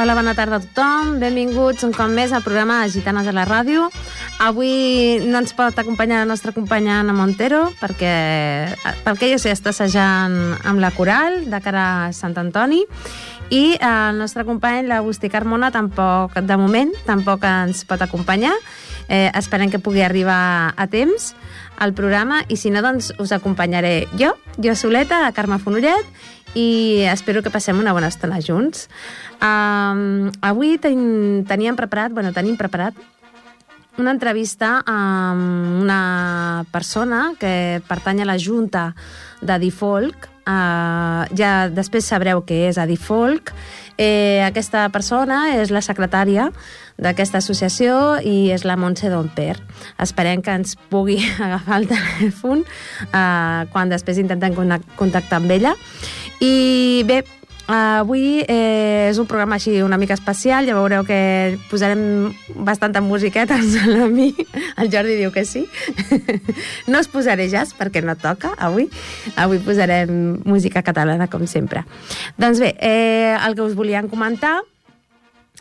Hola, bona tarda a tothom. Benvinguts un cop més al programa de Gitanes a la Ràdio. Avui no ens pot acompanyar la nostra companya Anna Montero perquè, pel que jo sé, està assajant amb la coral de cara a Sant Antoni i el nostre company, l'Agustí Carmona, tampoc, de moment, tampoc ens pot acompanyar. Eh, esperem que pugui arribar a temps al programa i si no, doncs us acompanyaré jo, jo soleta, a Carme Fonollet, i espero que passem una bona estona junts. Um, avui ten, teníem preparat, bueno, tenim preparat una entrevista amb una persona que pertany a la Junta de Difolk. Uh, ja després sabreu què és a Difolk. Eh, aquesta persona és la secretària d'aquesta associació i és la Montse Domper. Esperem que ens pugui agafar el telèfon uh, quan després intentem contactar amb ella. I bé, Uh, avui eh, és un programa així una mica especial, ja veureu que posarem bastanta musiqueta a mi. El Jordi diu que sí. no es posaré jazz perquè no toca avui. Avui posarem música catalana, com sempre. Doncs bé, eh, el que us volíem comentar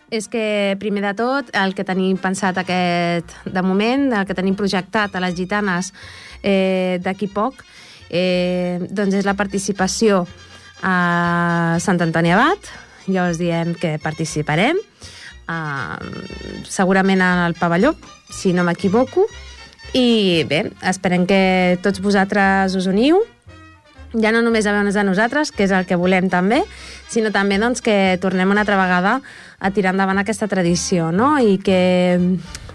és que, primer de tot, el que tenim pensat aquest, de moment, el que tenim projectat a les gitanes eh, d'aquí poc, eh, doncs és la participació a Sant Antoni Abat, ja us diem que participarem, uh, segurament al pavelló, si no m'equivoco, i bé, esperem que tots vosaltres us uniu, ja no només a veure'ns a nosaltres, que és el que volem també, sinó també doncs, que tornem una altra vegada a tirar endavant aquesta tradició, no? i que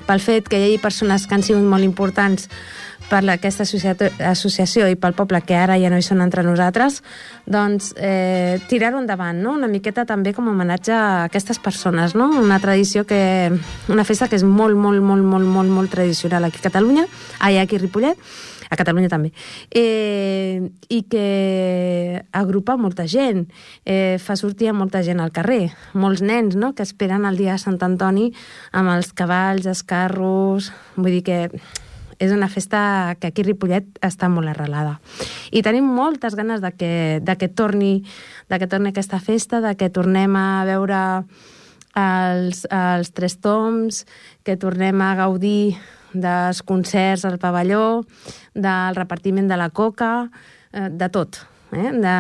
pel fet que hi hagi persones que han sigut molt importants per aquesta associació i pel poble que ara ja no hi són entre nosaltres, doncs eh, tirar-ho endavant, no? una miqueta també com a homenatge a aquestes persones, no? una tradició que, una festa que és molt, molt, molt, molt, molt, molt tradicional aquí a Catalunya, ai, aquí a Ripollet, a Catalunya també, eh, i que agrupa molta gent, eh, fa sortir molta gent al carrer, molts nens no? que esperen el dia de Sant Antoni amb els cavalls, els carros, vull dir que és una festa que aquí a Ripollet està molt arrelada. I tenim moltes ganes de que, de que, torni, de que torni aquesta festa, de que tornem a veure els, els tres toms, que tornem a gaudir dels concerts al pavelló, del repartiment de la coca, eh, de tot. Eh? De,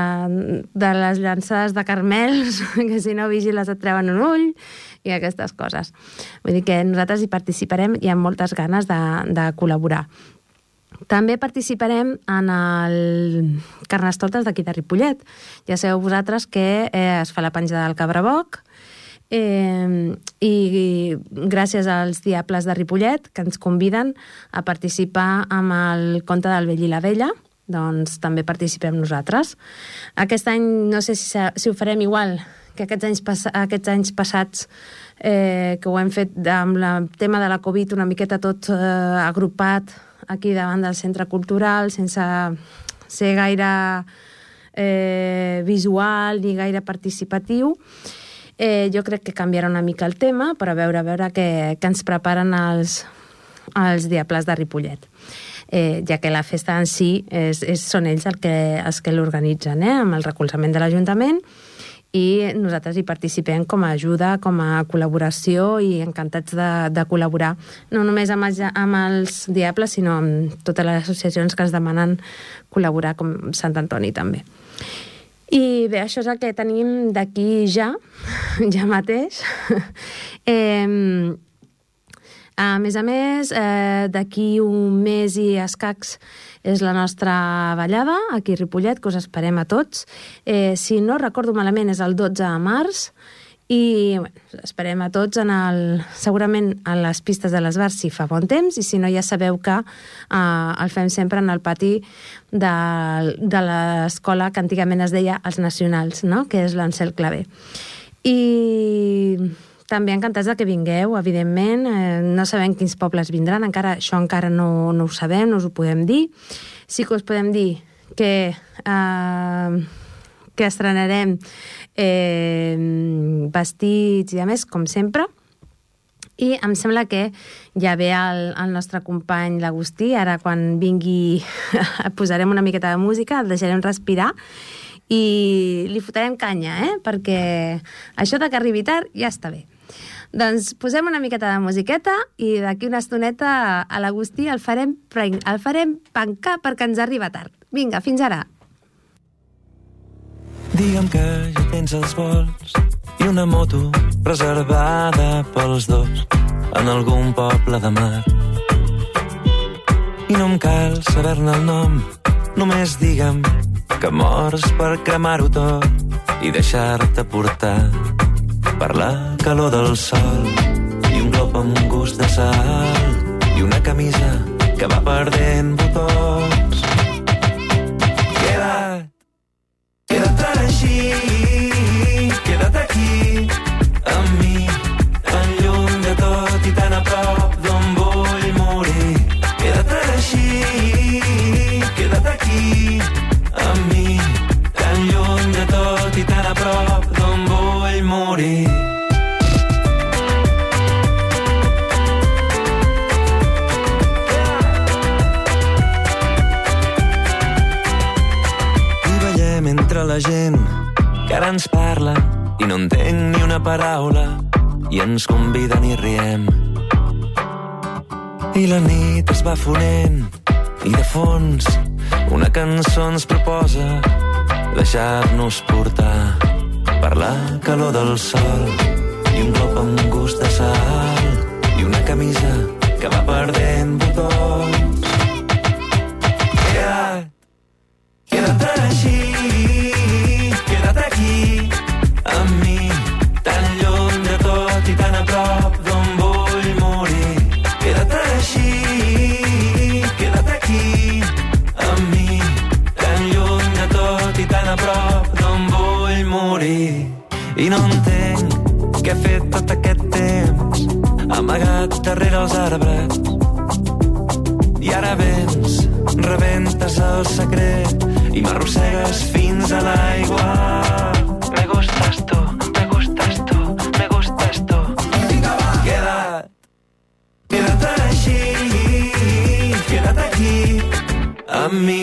de les llançades de carmels, que si no vigiles et treuen un ull, i aquestes coses. Vull dir que nosaltres hi participarem i amb moltes ganes de, de col·laborar. També participarem en el Carnestoltes d'aquí de Ripollet. Ja sabeu vosaltres que eh, es fa la penjada del Cabraboc eh, i, i gràcies als Diables de Ripollet que ens conviden a participar amb el Conte del Vell i la Vella, doncs també participem nosaltres. Aquest any no sé si, si ho farem igual que aquests anys, pass aquests anys passats eh, que ho hem fet amb el tema de la Covid una miqueta tot eh, agrupat aquí davant del centre cultural sense ser gaire eh, visual ni gaire participatiu. Eh, jo crec que canviarà una mica el tema, però a veure, a veure què, què ens preparen els, els Diables de Ripollet. Eh, ja que la festa en si és, és, són ells el que, els que l'organitzen, eh, amb el recolzament de l'Ajuntament, i nosaltres hi participem com a ajuda, com a col·laboració i encantats de, de col·laborar no només amb els, amb els Diables, sinó amb totes les associacions que ens demanen col·laborar, com Sant Antoni també. I bé, això és el que tenim d'aquí ja, ja mateix. eh, a més a més, eh, d'aquí un mes i escacs és la nostra ballada, aquí a Ripollet, que us esperem a tots. Eh, si no recordo malament, és el 12 de març, i bueno, esperem a tots en el, segurament a les pistes de les bars si fa bon temps i si no ja sabeu que eh, el fem sempre en el pati de, de l'escola que antigament es deia Els Nacionals, no? que és l'Ancel Clavé. I també encantats de que vingueu, evidentment. Eh, no sabem quins pobles vindran, encara això encara no, no ho sabem, no us ho podem dir. Sí que us podem dir que, eh, que estrenarem eh, vestits i a més, com sempre, i em sembla que ja ve el, el nostre company l'Agustí, ara quan vingui posarem una miqueta de música, el deixarem respirar i li fotrem canya, eh? Perquè això de que arribi tard ja està bé. Doncs posem una miqueta de musiqueta i d'aquí una estoneta a l'Agustí el farem, el farem pencar perquè ens arriba tard. Vinga, fins ara. Digue'm que ja tens els vols i una moto reservada pels dos en algun poble de mar. I no em cal saber-ne el nom, només digue'm que mors per cremar-ho tot i deixar-te portar per la calor del sol i un glop amb un gust de sal i una camisa que va perdent botons. No entenc ni una paraula i ens conviden i riem. I la nit es va fonent i de fons una cançó ens proposa deixar-nos portar per la calor del sol i un glop amb gust de sal i una camisa que va perdent botons. Els arbres. I ara vens, rebentes el secret i m'arrossegues fins a l'aigua. Me gustas tu, me gustas tu, me gustas tu. Queda't, queda't així, queda't aquí, amb mi,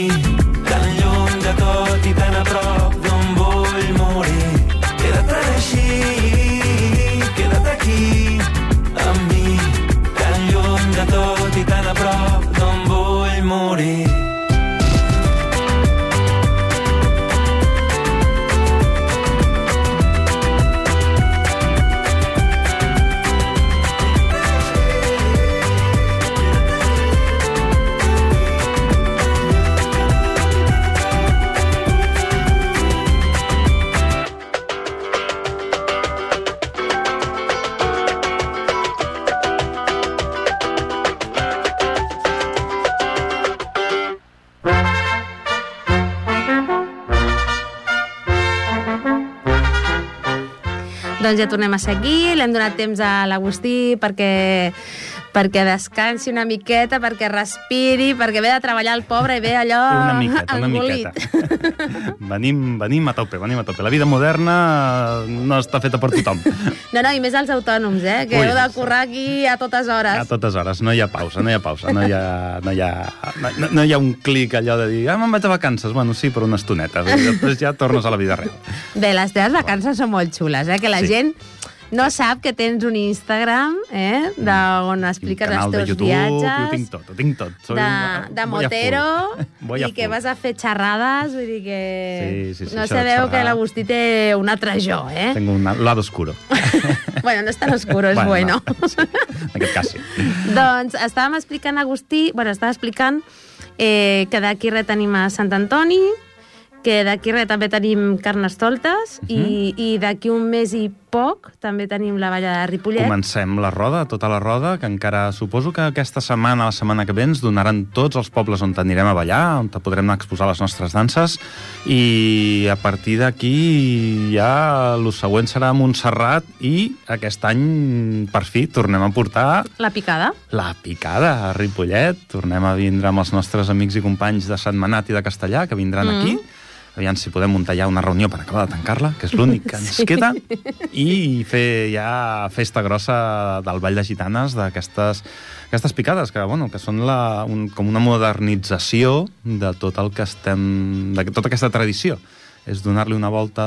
Doncs ja tornem a seguir, l'hem donat temps a l'Agustí perquè perquè descansi una miqueta, perquè respiri, perquè ve de treballar el pobre i ve allò Una miqueta, una engolit. miqueta. venim, venim a tope, venim a tope. La vida moderna no està feta per tothom. No, no, i més els autònoms, eh? Que Ui, heu de currar aquí a totes hores. A totes hores, no hi ha pausa, no hi ha pausa, no hi ha, no hi ha, no, no hi ha un clic allò de dir, ah, me'n vaig a vacances. Bueno, sí, per una estoneta. I després ja tornes a la vida real. Bé, les teves vacances són molt xules, eh? Que la Sí. gent no sap que tens un Instagram, eh? De on expliques els Canal de teus YouTube, viatges. ho tinc tot, ho tinc tot. Soy de, un- de motero i que vas a fer xerrades, vull dir que Sí, sí, sí, no sabeu que l'Agustí té un altre jo, eh? Tengo un lado oscuro. bueno, no és tan oscuro, és bueno. no, sí, en aquest cas sí. doncs estàvem explicant, Agustí, bueno, estava explicant eh, que d'aquí res tenim a Sant Antoni, que d'aquí res també tenim Carnestoltes Mhm. i, i d'aquí un mes i poc també tenim la Valla de Ripollet. Comencem la roda, tota la roda, que encara suposo que aquesta setmana, la setmana que ve, ens donaran tots els pobles on anirem a ballar, on podrem anar a exposar les nostres danses, i a partir d'aquí ja el següent serà Montserrat i aquest any, per fi, tornem a portar La picada. la picada a Ripollet. Tornem a vindre amb els nostres amics i companys de Setmanat i de Castellà, que vindran Mm. aquí. Aviam si podem muntar ja una reunió per acabar de tancar-la, que és l'únic que ens Sí. queda, i fer ja festa grossa del Ball de Gitanes d'aquestes aquestes picades, que, bueno, que són la, un, com una modernització de tot el que estem... de tota aquesta tradició. és donar-li una volta,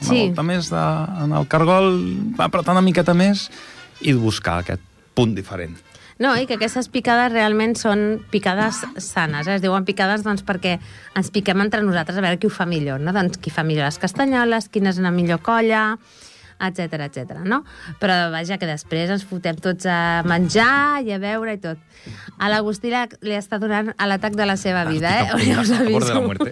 una Sí. volta més de, en el cargol, apretar una miqueta més i buscar aquest punt diferent. No, i que aquestes picades realment són picades sanes. Eh? Es diuen picades doncs, perquè ens piquem entre nosaltres a veure qui ho fa millor. No? Doncs qui fa millor les castanyoles, quina és la millor colla, etc etc. no? Però vaja, que després ens fotem tots a menjar i a beure i tot. A l'Agustí la- li està donant a l'atac de la seva vida, eh? Estic Ja us a bord de la aviso. muerte.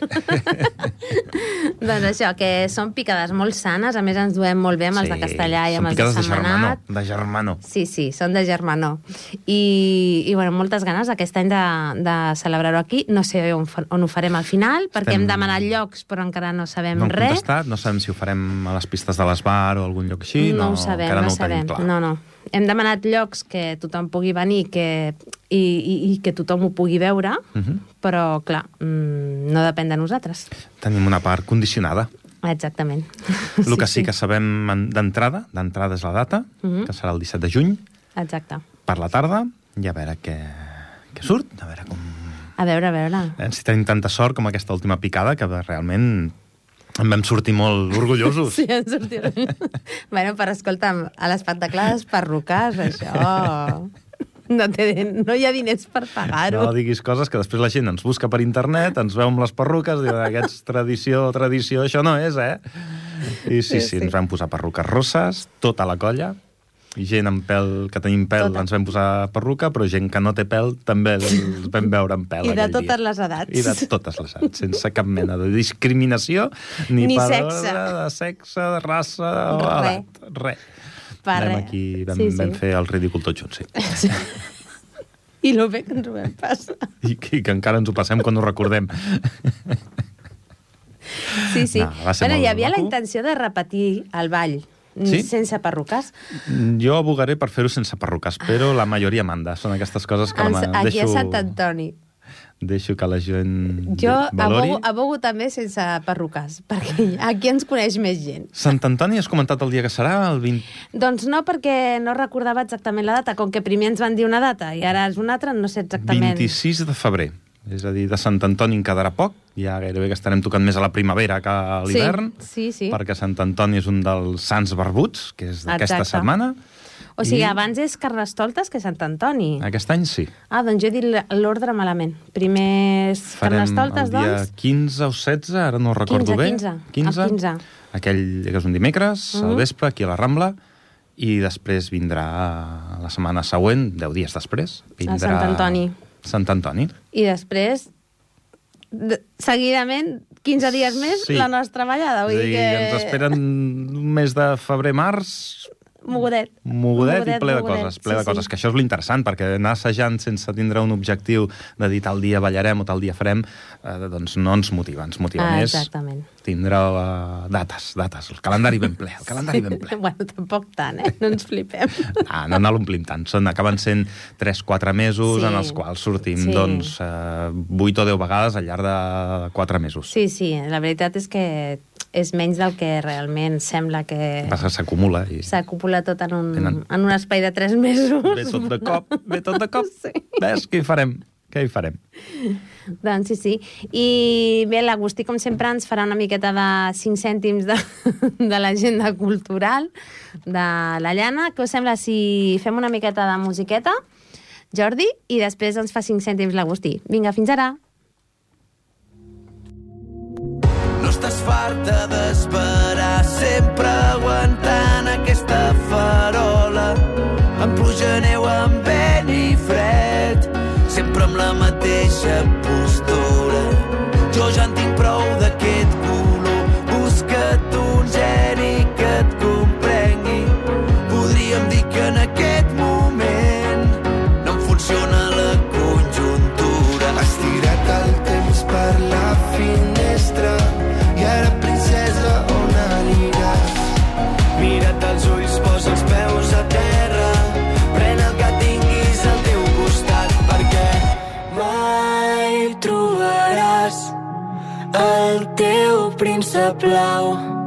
doncs això, que són picades molt sanes, a més ens duem molt bé amb els de Castellà i amb els de picades de Sentmenat. de germanor. Sí, sí, són de germanor. I, i bueno, moltes ganes aquest any de, de celebrar-ho aquí. No sé on, on ho farem al final, perquè Estem- hem demanat llocs, però encara no sabem No res. contestat, no sabem si ho farem a les pistes de l'Esbar o algun lloc així. no, ho sabem, no, no ho sabem. clar. No, no. Hem demanat llocs que tothom pugui venir que, i, i, i que tothom ho pugui veure, Mhm. però, clar, mm, no depèn de nosaltres. Tenim una part condicionada. Exactament. El que sí que sabem en- d'entrada, d'entrada és la data, Mhm. que serà el 17 de juny, Exacte. per la tarda, i a veure què, què surt, a veure com... A veure, a veure. Eh, Si tenim tanta sort com aquesta última picada, que realment en vam sortir molt orgullosos. Sí, en sortirem. bueno, però escolta'm, a les pantaclades perruques, això... No, té, no hi ha diners per pagar-ho. No diguis coses que després la gent ens busca per internet, ens veu amb les perruques, diu, aquests tradició, tradició, això no és, eh? I sí, Sí, sí, sí, ens vam posar perruques rosses, tota la colla, gent amb pèl, que tenim pèl, Tota. ens vam posar perruca, però gent que no té pèl també els vam veure amb pèl I de totes dia. les edats. I de totes les edats, sense cap mena de discriminació, ni, Ni per sexe. de sexe, de raça o Res. edat. Res. Per res. aquí, vam, Sí, sí. vam fer el ridícul tots junts, sí. I lo bé que ens ho vam passar. I, I que encara ens ho passem quan ho recordem. Sí, sí. No, bueno, hi havia la maco. intenció de repetir el ball Sí? sense perruques. Jo abogaré per fer-ho sense perruques, però la majoria manda. Són aquestes coses que Ens, aquí deixo, a Sant Antoni. deixo que la gent Jo valori. abogo, abogo també sense perruques, perquè aquí ens coneix més gent. Sant Antoni has comentat el dia que serà, el 20... Doncs no, perquè no recordava exactament la data. Com que primer ens van dir una data i ara és una altra, no sé exactament. 26 de febrer. És a dir, de Sant Antoni en quedarà poc. Ja gairebé que estarem tocant més a la primavera que a l'hivern. Sí, sí, sí. Perquè Sant Antoni és un dels sants barbuts, que és d'aquesta setmana. O sigui, I abans és Carnestoltes que Sant Antoni. Aquest any sí. Ah, doncs jo he dit l'ordre malament. Primer és Farem Carnestoltes, el dia doncs... 15 o 16, ara no recordo 15, bé. 15, el 15. Aquell que és un dimecres, Mhm. al vespre, aquí a la Rambla, i després vindrà la setmana següent, 10 dies després, vindrà... Sant Antoni. Sant Antoni. I després, de, seguidament, 15 dies més, Sí. la nostra ballada. Vull dir, que... ens esperen un mes de febrer-març Mogudet. mogudet, i ple de coses, ple Sí, de coses, sí. que això és l'interessant, perquè anar assajant sense tindre un objectiu de dir tal dia ballarem o tal dia farem, eh, doncs no ens motiva, ens motiva Ah, més exactament. tindre uh, dates, dates, el calendari ben ple, el calendari ben ple. bueno, tampoc tant, eh? No ens flipem. Ah, no, no l'omplim tant, Són, acaben sent 3-4 mesos Sí. en els quals sortim Sí. doncs, eh, 8 o 10 vegades al llarg de 4 mesos. Sí, sí, la veritat és que és menys del que realment sembla que s'acumula i s'acopula tot en un, Tenen- en un espai de 3 mesos. ve tot de cop, ve tot de cop. Sí. Ves, què hi farem? Què hi farem? Doncs sí, sí. I bé, l'Agustí, com sempre, ens farà una miqueta de 5 cèntims de, de l'agenda cultural de la llana. Què us sembla si fem una miqueta de musiqueta, Jordi, i després ens fa 5 cèntims l'Agustí. Vinga, fins ara. Farta d'esperar, sempre aguantant aquesta farola. Amb pluja, neu, amb vent i fred, sempre amb la mateixa postura. słońce blau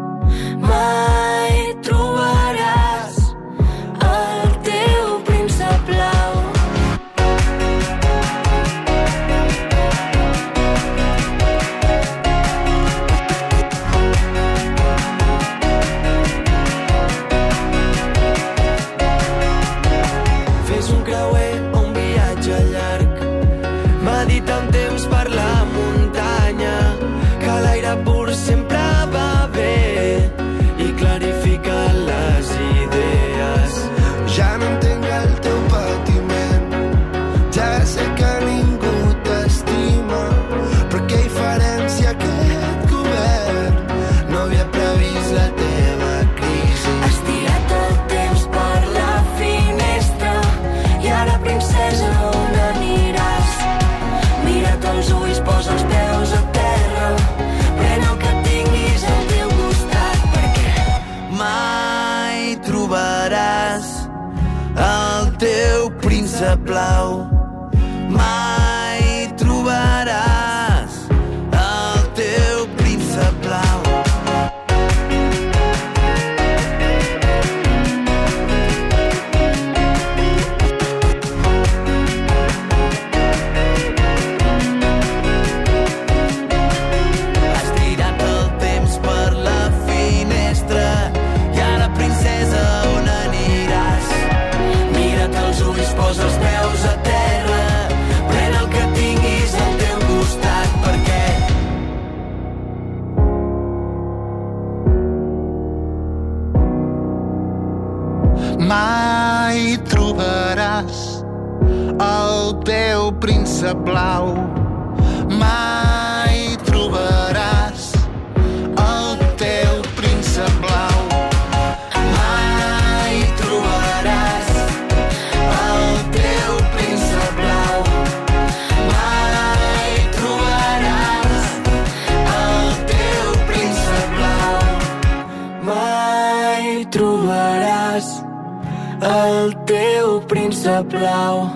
príncep blau.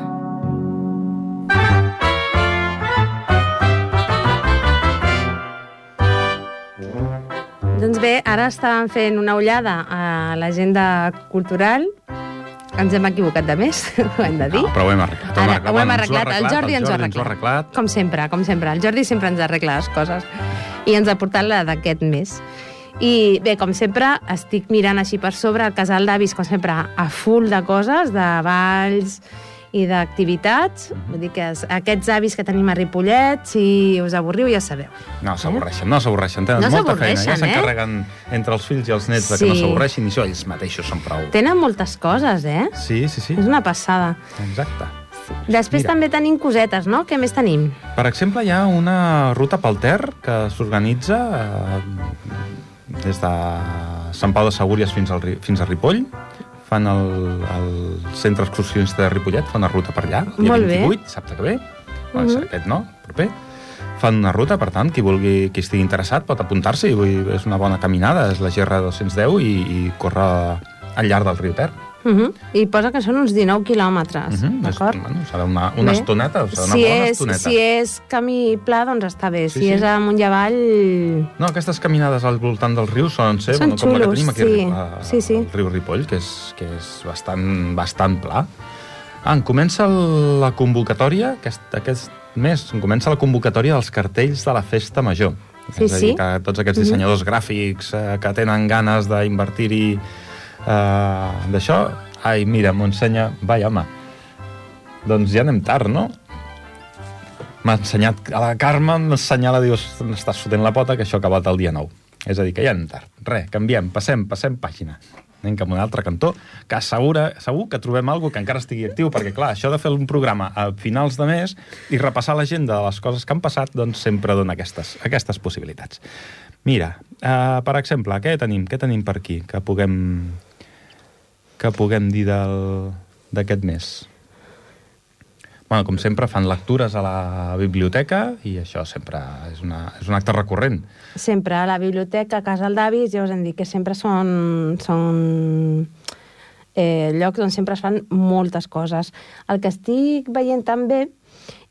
Doncs bé, ara estàvem fent una ullada a l'agenda cultural. Ens hem equivocat de més, ho hem de dir. No, però ho hem arreglat. Ara, ho hem Bueno, arreglat. El Jordi ens ho ha Jordi ens ho ha arreglat. arreglat. Com sempre, com sempre. El Jordi sempre ens arregla les coses. I ens ha portat la d'aquest mes. I bé, com sempre, estic mirant així per sobre el casal d'avis, com sempre, a full de coses, de balls i d'activitats. Vull dir que es- aquests avis que tenim a Ripollet, si us avorriu, ja sabeu. No s'avorreixen, no s'avorreixen. Tenen No molta feina. Ja s'avorreixen, eh? s'encarreguen entre els fills i els nets de que no Sí. s'avorreixin i això ells mateixos són prou. Tenen moltes coses, eh? Sí, sí, sí. És una passada. Exacte. Després Mira. també tenim cosetes, no? Què més tenim? Per exemple, hi ha una ruta pel Ter que s'organitza eh, des de Sant Pau de Segúries fins, al, fins a Ripoll. Fan el, el centre excursionista de Ripollet, fan una ruta per allà, dia Molt bé. 28, dissabte que ve. Bueno, Mhm. Aquest no, proper. Fan una ruta, per tant, qui vulgui, qui estigui interessat pot apuntar-s'hi. Dir, És una bona caminada, és la GR210 i, i corre al llarg del riu Ter. Uh -huh. I posa que són uns 19 quilòmetres, Mhm, és- d'acord? Bueno, serà una, una Bé. estoneta, o serà una si bona és, estoneta. Si és camí pla, doncs està bé. Sí, si sí. és amunt i avall... No, aquestes caminades al voltant del riu solen ser Són bueno, com la que xulos, tenim aquí sí. a, a, Sí, sí. al riu Ripoll, que és, que és bastant, bastant pla. Ah, en comença la convocatòria, aquest, aquest mes, en comença la convocatòria dels cartells de la Festa Major. Sí, és a dir, sí. que tots aquests dissenyadors gràfics eh, que tenen ganes d'invertir-hi eh, d'això... Ai, mira, m'ho ensenya... Vai, home. Doncs ja anem tard, no? M'ha ensenyat... A la Carme m'assenyala, dius, m'estàs fotent la pota, que això ha acabat el dia 9. És a dir, que ja anem tard. Re, canviem, passem, passem pàgina. Anem cap a un altre cantó, que assegura, segur que trobem alguna que encara estigui actiu, perquè, clar, això de fer un programa a finals de mes i repassar l'agenda de les coses que han passat, doncs sempre dona aquestes, aquestes possibilitats. Mira, uh, per exemple, què tenim? Què tenim per aquí que puguem, que puguem dir d'aquest mes? Bueno, com sempre, fan lectures a la biblioteca i això sempre és, una, és un acte recurrent. Sempre a la biblioteca, a Casal d'Avis, ja us hem dit que sempre són, són eh, llocs on sempre es fan moltes coses. El que estic veient també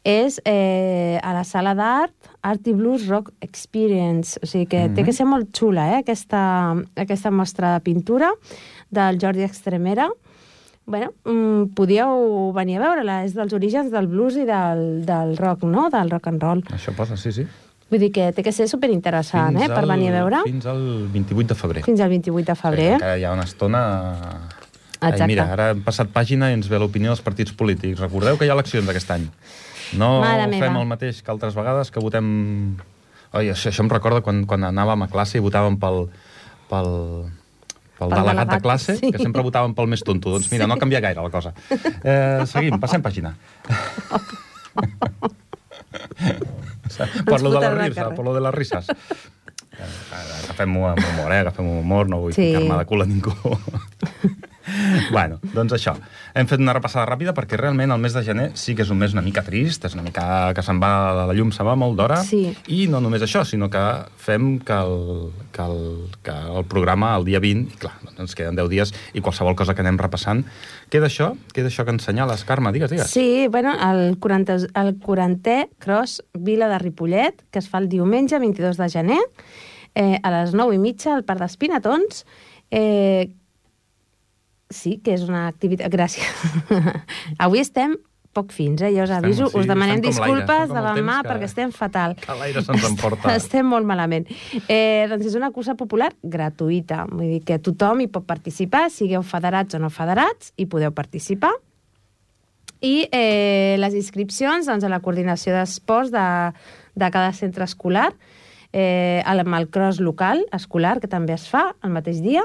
és eh, a la sala d'art, Art i Blues Rock Experience. O sigui que mm -hmm. té que ser molt xula, eh, aquesta, aquesta mostra de pintura del Jordi Extremera. Bueno, mm, podíeu venir a veure-la. És dels orígens del blues i del, del rock, no? Del rock and roll. Això posa, sí, sí. Vull dir que té que ser superinteressant, eh, per venir a veure. Fins al 28 de febrer. Fins al 28 de febrer. Sí, encara hi ha una estona... Exacte. Ai, mira, ara hem passat pàgina i ens ve l'opinió dels partits polítics. Recordeu que hi ha eleccions aquest any. No Mare meva. fem el mateix que altres vegades, que votem... Oi, això, això em recorda quan, quan anàvem a classe i votàvem pel, pel, pel, Pel delegat, de classe, sí. que sempre votàvem pel més tonto. Doncs mira, no canvia gaire la cosa. Eh, seguim, passem pàgina. per lo de les la cara. per lo de les risses. Eh, Agafem-ho amb humor, eh? Agafem-ho amb humor, no vull Sí. sí. ficar-me de cul a ningú. bueno, doncs això. Hem fet una repassada ràpida perquè realment el mes de gener sí que és un mes una mica trist, és una mica que se'n va, la llum se va molt d'hora. Sí. I no només això, sinó que fem que el, que el, que el programa el dia 20, i clar, doncs ens queden 10 dies i qualsevol cosa que anem repassant. Queda això? Queda això que ensenyales, Carme? Digues, digues. Sí, bueno, el 40, el 40è Cross Vila de Ripollet, que es fa el diumenge 22 de gener, eh, a les 9 i mitja al Parc dels Pinatons. Eh, sí, que és una activitat... Gràcies. Avui estem poc fins, eh? Ja us Estem, aviso, sí, us demanem estem disculpes estem de temps mà que- perquè estem fatal. Que l'aire se'ns emporta. Estem molt malament. Eh, doncs és una cursa popular gratuïta, vull dir que tothom hi pot participar, sigueu federats o no federats, hi podeu participar. I eh, les inscripcions doncs, a la coordinació d'esports de, de cada centre escolar, eh, amb el cross local escolar, que també es fa el mateix dia,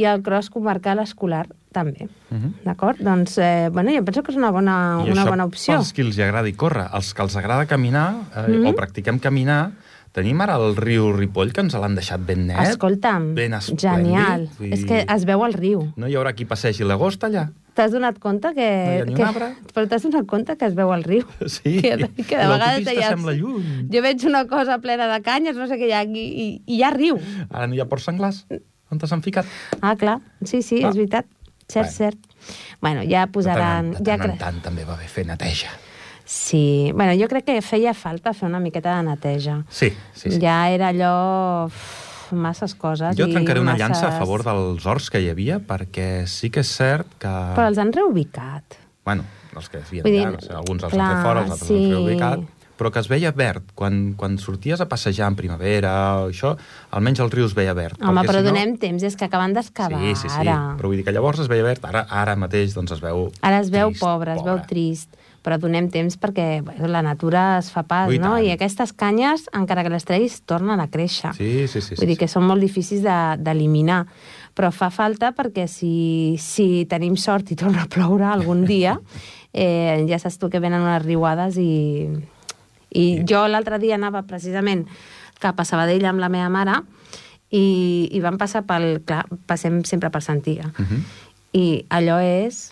i el cross comarcal escolar també. Mhm. D'acord? Doncs, eh, bueno, jo penso que és una bona, I una això bona opció. pels qui els agradi córrer. Els que els agrada caminar, eh, Mhm. o practiquem caminar, tenim ara el riu Ripoll, que ens l'han deixat ben net. Escolta'm, ben esplèndid. genial. Vull És que es veu el riu. No hi haurà qui passegi l'agost allà? T'has donat compte que... No que... Però t'has donat compte que es veu el riu. Sí, Que, que de vegades deies... sembla lluny. Jo veig una cosa plena de canyes, no sé què hi ha aquí, i, i hi ha riu. Ara no hi ha ports senglars? On t'has ficat? Ah, clar, sí, sí, Ah. és veritat. Cert, Bueno. cert. Bueno, ja posaran... De tant, ja en tant, en tant també va bé fer neteja. Sí, bueno, jo crec que feia falta fer una miqueta de neteja. Sí, sí, sí. Ja era allò... uf, masses coses. Jo trencaré una masses... llança a favor dels horts que hi havia, perquè sí que és cert que... Però els han reubicat. Bueno, els que havien Vull dir, allà, no sé, alguns els clar, han fet fora, els altres sí. els han reubicat, però que es veia verd. Quan, quan sorties a passejar en primavera o això, almenys el riu es veia verd. Home, però si no- donem temps, és que acaben d'excavar Sí, sí, sí, ara. però vull dir que llavors es veia verd, ara, ara mateix doncs es veu Ara es veu trist, pobre, es veu trist, però donem temps perquè bueno, la natura es fa pas, Ui, no? tant. I aquestes canyes, encara que les treguis, tornen a créixer. Sí, sí, sí. sí, Vull dir sí. que són molt difícils de- d'eliminar. Però fa falta perquè si, si tenim sort i torna a ploure algun dia, eh, ja saps tu que venen unes riuades i... I jo l'altre dia anava precisament cap a Sabadell amb la meva mare i, i vam passar pel... Clar, passem sempre per Santiga. Mhm. I allò és...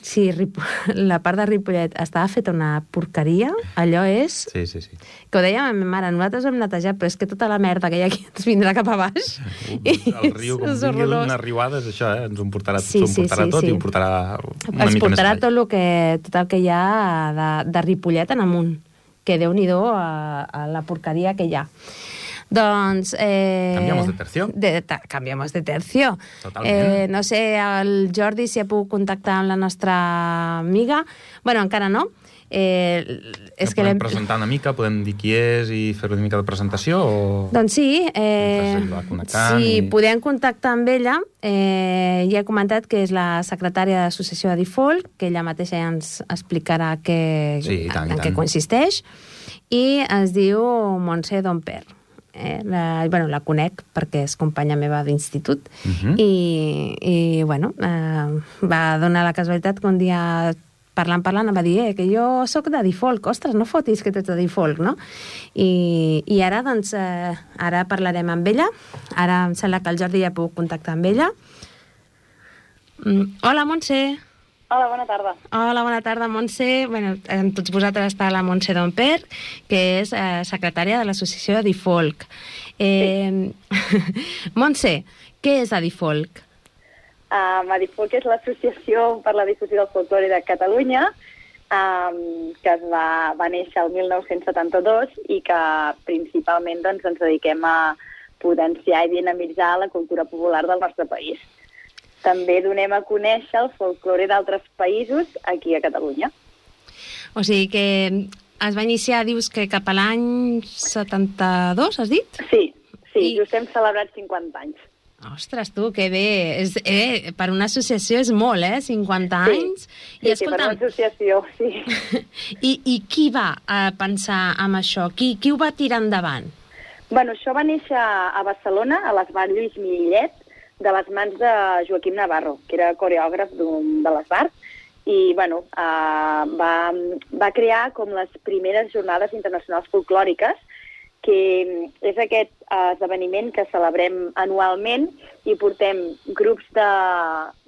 Si Rip... la part de Ripollet estava feta una porqueria, allò és... Sí, sí, sí. Que ho dèiem a ma mare, nosaltres ho hem netejat, però és que tota la merda que hi ha aquí ens vindrà cap a baix. El riu, com és vingui horrorós. una riuada, és això, eh? Ens ho portarà, Sí, s'ho sí, portarà sí, tot sí. i ho portarà una Es mica més tot el, que, tot el que hi ha de, de Ripollet en amunt, que déu-n'hi-do a, a la porqueria que hi ha. Doncs... Eh, Cambiamos de tercio. De, ta, cambiamos de tercio. Totalment. Eh, no sé, el Jordi si ha pogut contactar amb la nostra amiga. bueno, encara no. Eh, és que podem l'hem... presentar una mica, podem dir qui és i fer una mica de presentació o... Doncs sí, eh, si i- podem contactar amb ella, eh, ja he comentat que és la secretària de l'Associació de Default, que ella mateixa ja ens explicarà què, Sí, i tant, i en què tant. consisteix, i es diu Montse Domper. Eh, la, bueno, la conec perquè és companya meva d'institut Mhm. i, i bueno, eh, va donar la casualitat que un dia parlant, parlant, em va dir eh, que jo sóc de default, ostres, no fotis que ets de default, no? I, i ara, doncs, eh, ara parlarem amb ella. Ara em sembla que el Jordi ja pogut contactar amb ella. Mm, hola, Montse. Hola, bona tarda. Hola, bona tarda, Montse. Bueno, amb tots vosaltres està la Montse Domper, que és eh, secretària de l'associació de Difolk. Eh, Montse, què és Adifolk? Um, Adifolk és l'Associació per la Difusió del Folclore de Catalunya, um, que es va, va néixer el 1972 i que principalment doncs, ens dediquem a potenciar i dinamitzar la cultura popular del nostre país. També donem a conèixer el folklore d'altres països aquí a Catalunya. O sigui que es va iniciar, dius que cap a l'any 72, has dit? Sí, sí, I- just hem celebrat 50 anys. Ostres, tu, que bé. És, eh, per una associació és molt, eh? 50 Sí, anys. sí, sí, per una associació, sí. I, I qui va a pensar en això? Qui, qui ho va tirar endavant? Bueno, això va néixer a Barcelona, a l'Esbar Lluís Millet, de les mans de Joaquim Navarro, que era coreògraf de l'Esbar, i bueno, uh, va, va crear com les primeres jornades internacionals folclòriques que és aquest esdeveniment que celebrem anualment i portem grups de,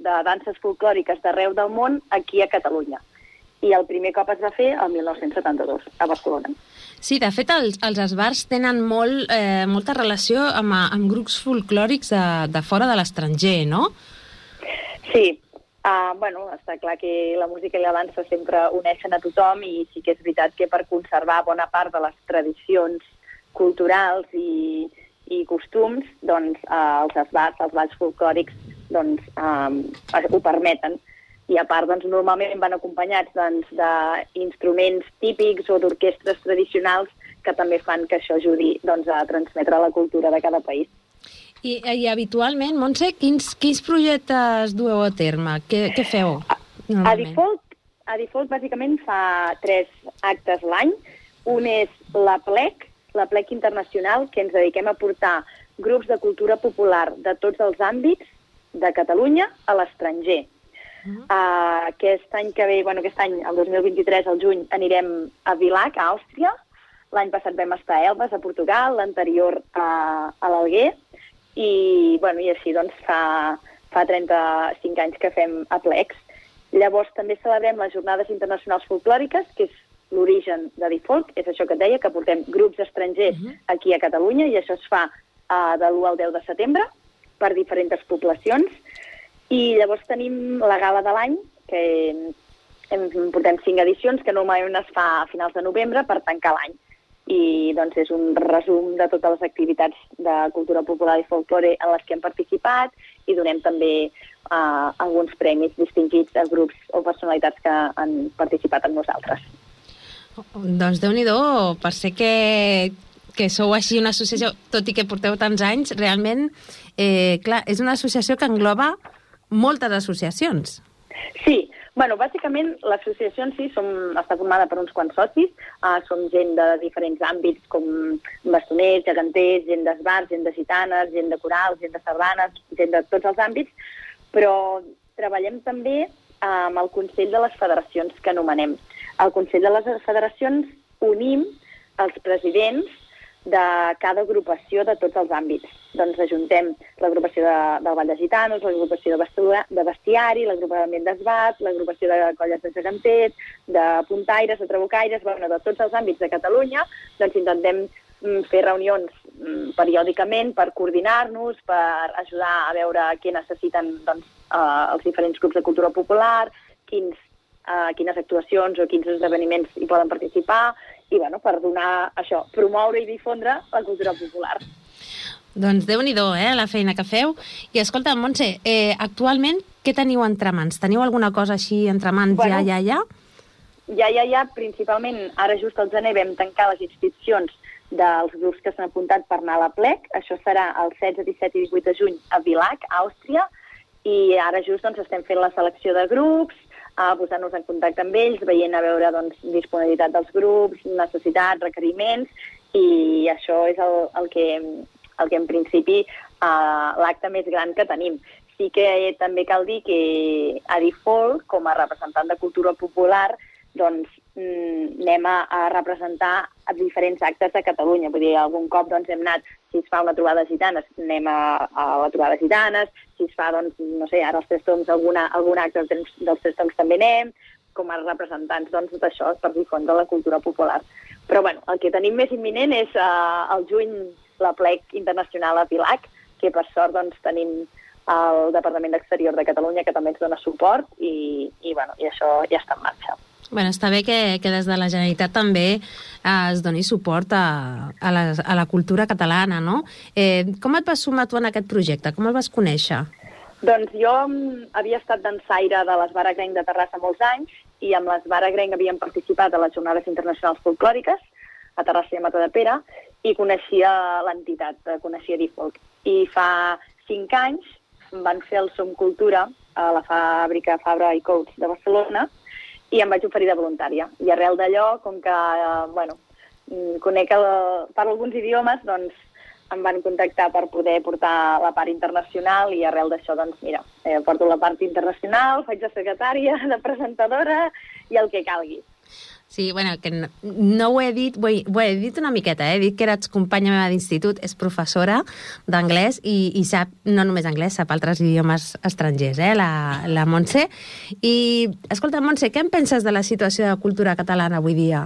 de danses folclòriques d'arreu del món aquí a Catalunya. I el primer cop es va fer el 1972, a Barcelona. Sí, de fet, els, els esbars tenen molt, eh, molta relació amb, amb grups folclòrics de, de fora de l'estranger, no? Sí, uh, bueno, està clar que la música i la dansa sempre uneixen a tothom i sí que és veritat que per conservar bona part de les tradicions culturals i, i costums, doncs uh, els esbats, els balls folclòrics, doncs um, ho permeten. I a part, doncs, normalment van acompanyats doncs, d'instruments típics o d'orquestres tradicionals que també fan que això ajudi doncs, a transmetre la cultura de cada país. I, i habitualment, Montse, quins, quins projectes dueu a terme? Què, què feu? A Default, a Default bàsicament fa tres actes l'any. Un és la plec, la plec internacional, que ens dediquem a portar grups de cultura popular de tots els àmbits de Catalunya a l'estranger. Uh, aquest any que ve, bueno, aquest any, el 2023, al juny, anirem a Vilac, a Àustria. L'any passat vam estar a Elbes, a Portugal, l'anterior a, a l'Alguer, i, bueno, i així doncs fa, fa 35 anys que fem aplecs. Llavors també celebrem les Jornades Internacionals Folclòriques, que és l'origen de Default, és això que et deia, que portem grups estrangers uh -huh. aquí a Catalunya, i això es fa uh, de l'1 al 10 de setembre per diferents poblacions. I llavors tenim la gala de l'any, que en portem cinc edicions, que normalment es fa a finals de novembre per tancar l'any. I doncs és un resum de totes les activitats de cultura popular i folklore en les que hem participat i donem també uh, alguns premis distingits a grups o personalitats que han participat amb nosaltres. Doncs déu nhi per ser que, que sou així una associació, tot i que porteu tants anys, realment, eh, clar, és una associació que engloba moltes associacions. Sí, bueno, bàsicament l'associació en si som, està formada per uns quants socis, uh, som gent de diferents àmbits com bastoners, geganters, gent d'esbars, gent de gitanes, gent de corals, gent de sardanes, gent de tots els àmbits, però treballem també amb el Consell de les Federacions que anomenem. Al Consell de les Federacions unim els presidents de cada agrupació de tots els àmbits. Doncs ajuntem l'agrupació de, del Vall de Gitanos, l'agrupació de, de bestiari, l'agrupament d'esbat, l'agrupació de colles de geganters, de puntaires, de trabucaires, bueno, de tots els àmbits de Catalunya, doncs intentem mm, fer reunions mm, periòdicament per coordinar-nos, per ajudar a veure què necessiten doncs, eh, els diferents grups de cultura popular, quins uh, quines actuacions o quins esdeveniments hi poden participar, i bueno, per donar això, promoure i difondre la cultura popular. Doncs déu nhi eh, la feina que feu. I escolta, Montse, eh, actualment què teniu entre mans? Teniu alguna cosa així entre mans bueno, ja, ja, ja? Ja, ja, ja, principalment, ara just al gener vam tancar les inscripcions dels grups que s'han apuntat per anar a la plec. Això serà el 16, 17 i 18 de juny a Vilac, a Àustria, i ara just doncs, estem fent la selecció de grups, a posar-nos en contacte amb ells, veient a veure doncs, disponibilitat dels grups, necessitats, requeriments, i això és el, el, que, el que en principi uh, l'acte més gran que tenim. Sí que també cal dir que a Default, com a representant de cultura popular, doncs anem a, a representar diferents actes de Catalunya. Vull dir, algun cop doncs, hem anat, si es fa una trobada de gitanes, anem a, a la trobada de gitanes, si es fa, doncs, no sé, ara els tres toms, alguna, algun acte dels, dels tres toms també anem, com a representants doncs, d'això per difondre la cultura popular. Però bueno, el que tenim més imminent és uh, el juny la plec internacional a Pilac, que per sort doncs, tenim el Departament d'Exterior de Catalunya que també ens dona suport i, i, bueno, i això ja està en marxa. Bueno, està bé que, que des de la Generalitat també eh, es doni suport a, a, la, a la cultura catalana, no? Eh, com et vas sumar tu en aquest projecte? Com el vas conèixer? Doncs jo mm, havia estat dansaire de l'Esbar Agrenc de Terrassa molts anys i amb l'Esbar Agrenc havíem participat a les Jornades Internacionals Folclòriques a Terrassa i a Matadepera i coneixia l'entitat, eh, coneixia Difolk. I fa cinc anys van fer el Som Cultura a la fàbrica Fabra i Coats de Barcelona i em vaig oferir de voluntària. I arrel d'allò, com que, eh, bueno, mm, conec el, parlo alguns idiomes, doncs em van contactar per poder portar la part internacional i arrel d'això, doncs mira, eh, porto la part internacional, faig de secretària, de presentadora i el que calgui. Sí, bueno, que no, no ho he dit, ho he, ho he dit una miqueta, eh? he dit que era companya meva d'institut, és professora d'anglès i, i sap, no només anglès, sap altres idiomes estrangers, eh? la, la Montse. I, escolta, Montse, què en penses de la situació de cultura catalana avui dia?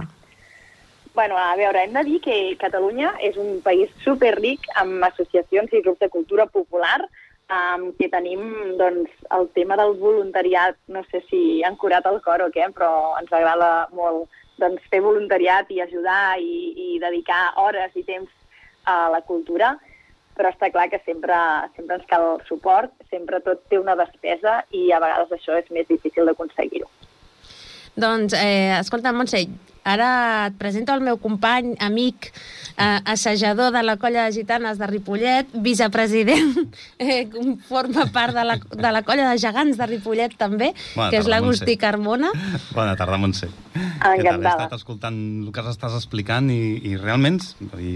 Bueno, a veure, hem de dir que Catalunya és un país superric amb associacions i grups de cultura popular, um, que tenim doncs, el tema del voluntariat, no sé si han curat el cor o què, però ens agrada molt doncs, fer voluntariat i ajudar i, i dedicar hores i temps a la cultura, però està clar que sempre, sempre ens cal suport, sempre tot té una despesa i a vegades això és més difícil d'aconseguir-ho. Doncs, eh, escolta, Montse, ara et presento el meu company, amic, eh, assajador de la colla de gitanes de Ripollet, vicepresident, eh, forma part de la, de la colla de gegants de Ripollet també, Bona que és tarda, l'Agustí Montse. Carbona. Bona tarda, Montse. Encantada. Què tal? He estat escoltant el que estàs explicant i, i realment i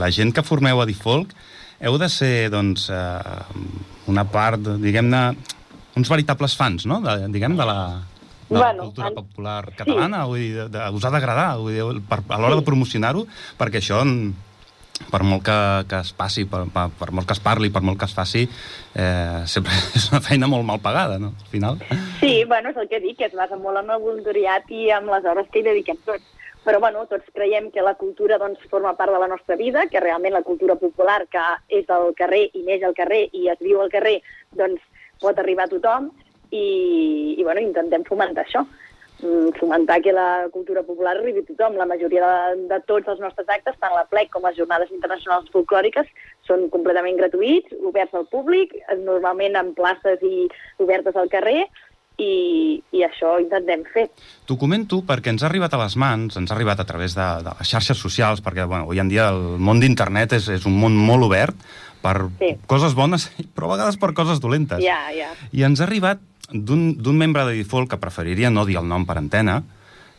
la gent que formeu a Difolk heu de ser, doncs, eh, una part, diguem-ne, uns veritables fans, no?, de, diguem, de la, de la Bueno, cultura en- popular catalana, vull dir, de, de, us ha d'agradar, vull dir, per, a l'hora de promocionar-ho, perquè això, per molt que, que es passi, per, per, per molt que es parli, per molt que es faci, eh, sempre és una feina molt mal pagada, no?, al final. Sí, bueno, és el que dic, que es basa molt en el voluntariat i en les hores que hi dediquem tots. Però, bueno, tots creiem que la cultura doncs, forma part de la nostra vida, que realment la cultura popular, que és al carrer i neix al carrer i es viu al carrer, doncs pot arribar a tothom i, i bueno, intentem fomentar això. Mm, fomentar que la cultura popular arribi a tothom. La majoria de, de tots els nostres actes, tant la plec com les jornades internacionals folclòriques, són completament gratuïts, oberts al públic, normalment en places i obertes al carrer, i, i això intentem fer. T'ho comento perquè ens ha arribat a les mans, ens ha arribat a través de, de les xarxes socials, perquè bueno, avui en dia el món d'internet és, és un món molt obert per Sí. coses bones, però a vegades per coses dolentes. Ja, ja. I ens ha arribat d'un membre de Difolk, que preferiria no dir el nom per antena,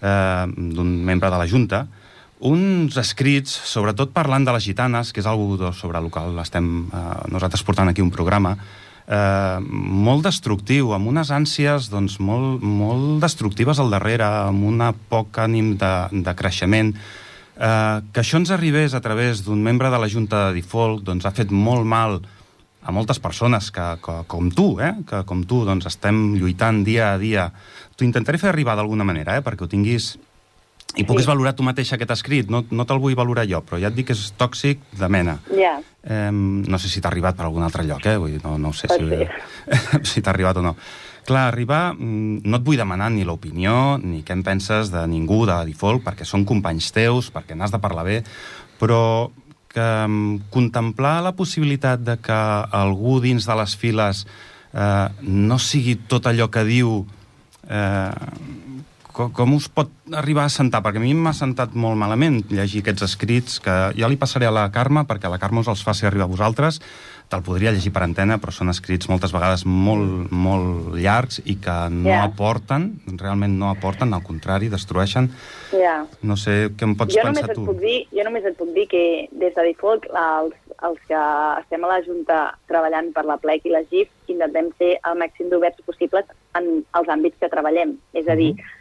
eh, d'un membre de la Junta, uns escrits, sobretot parlant de les gitanes, que és algo sobre el qual estem eh, nosaltres portant aquí un programa, eh, molt destructiu, amb unes ànsies doncs, molt, molt destructives al darrere, amb una poc ànim de, de creixement. Eh, que això ens arribés a través d'un membre de la Junta de Difolk doncs, ha fet molt mal a moltes persones que, que, com tu, eh? que com tu doncs, estem lluitant dia a dia. T'ho intentaré fer arribar d'alguna manera, eh? perquè ho tinguis i puguis Sí. valorar tu mateix aquest escrit. No, no te'l vull valorar jo, però ja et dic que és tòxic de mena. Ja. Eh, no sé si t'ha arribat per algun altre lloc, eh? Vull dir, no, no sé Pot si, si t'ha arribat o no. Clar, arribar, mm, no et vull demanar ni l'opinió, ni què en penses de ningú de Difolk, perquè són companys teus, perquè n'has de parlar bé, però que mm, contemplar la possibilitat de que algú dins de les files eh, no sigui tot allò que diu eh, com, com us pot arribar a sentar? Perquè a mi m'ha sentat molt malament llegir aquests escrits, que ja li passaré a la Carme, perquè la Carme us els faci arribar a vosaltres. Te'l podria llegir per antena, però són escrits moltes vegades molt, molt llargs i que no Ja. aporten, realment no aporten, al contrari, destrueixen. Ja. No sé què em pots Jo pensar et tu. puc dir, jo només et puc dir que des de Difolk, els, els que estem a la Junta treballant per la plec i la GIF, intentem ser el màxim d'oberts possibles en els àmbits que treballem. És a dir, mm,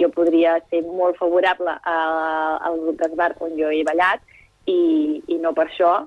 jo podria ser molt favorable a- al grup d'esbar on jo he ballat i, i no per això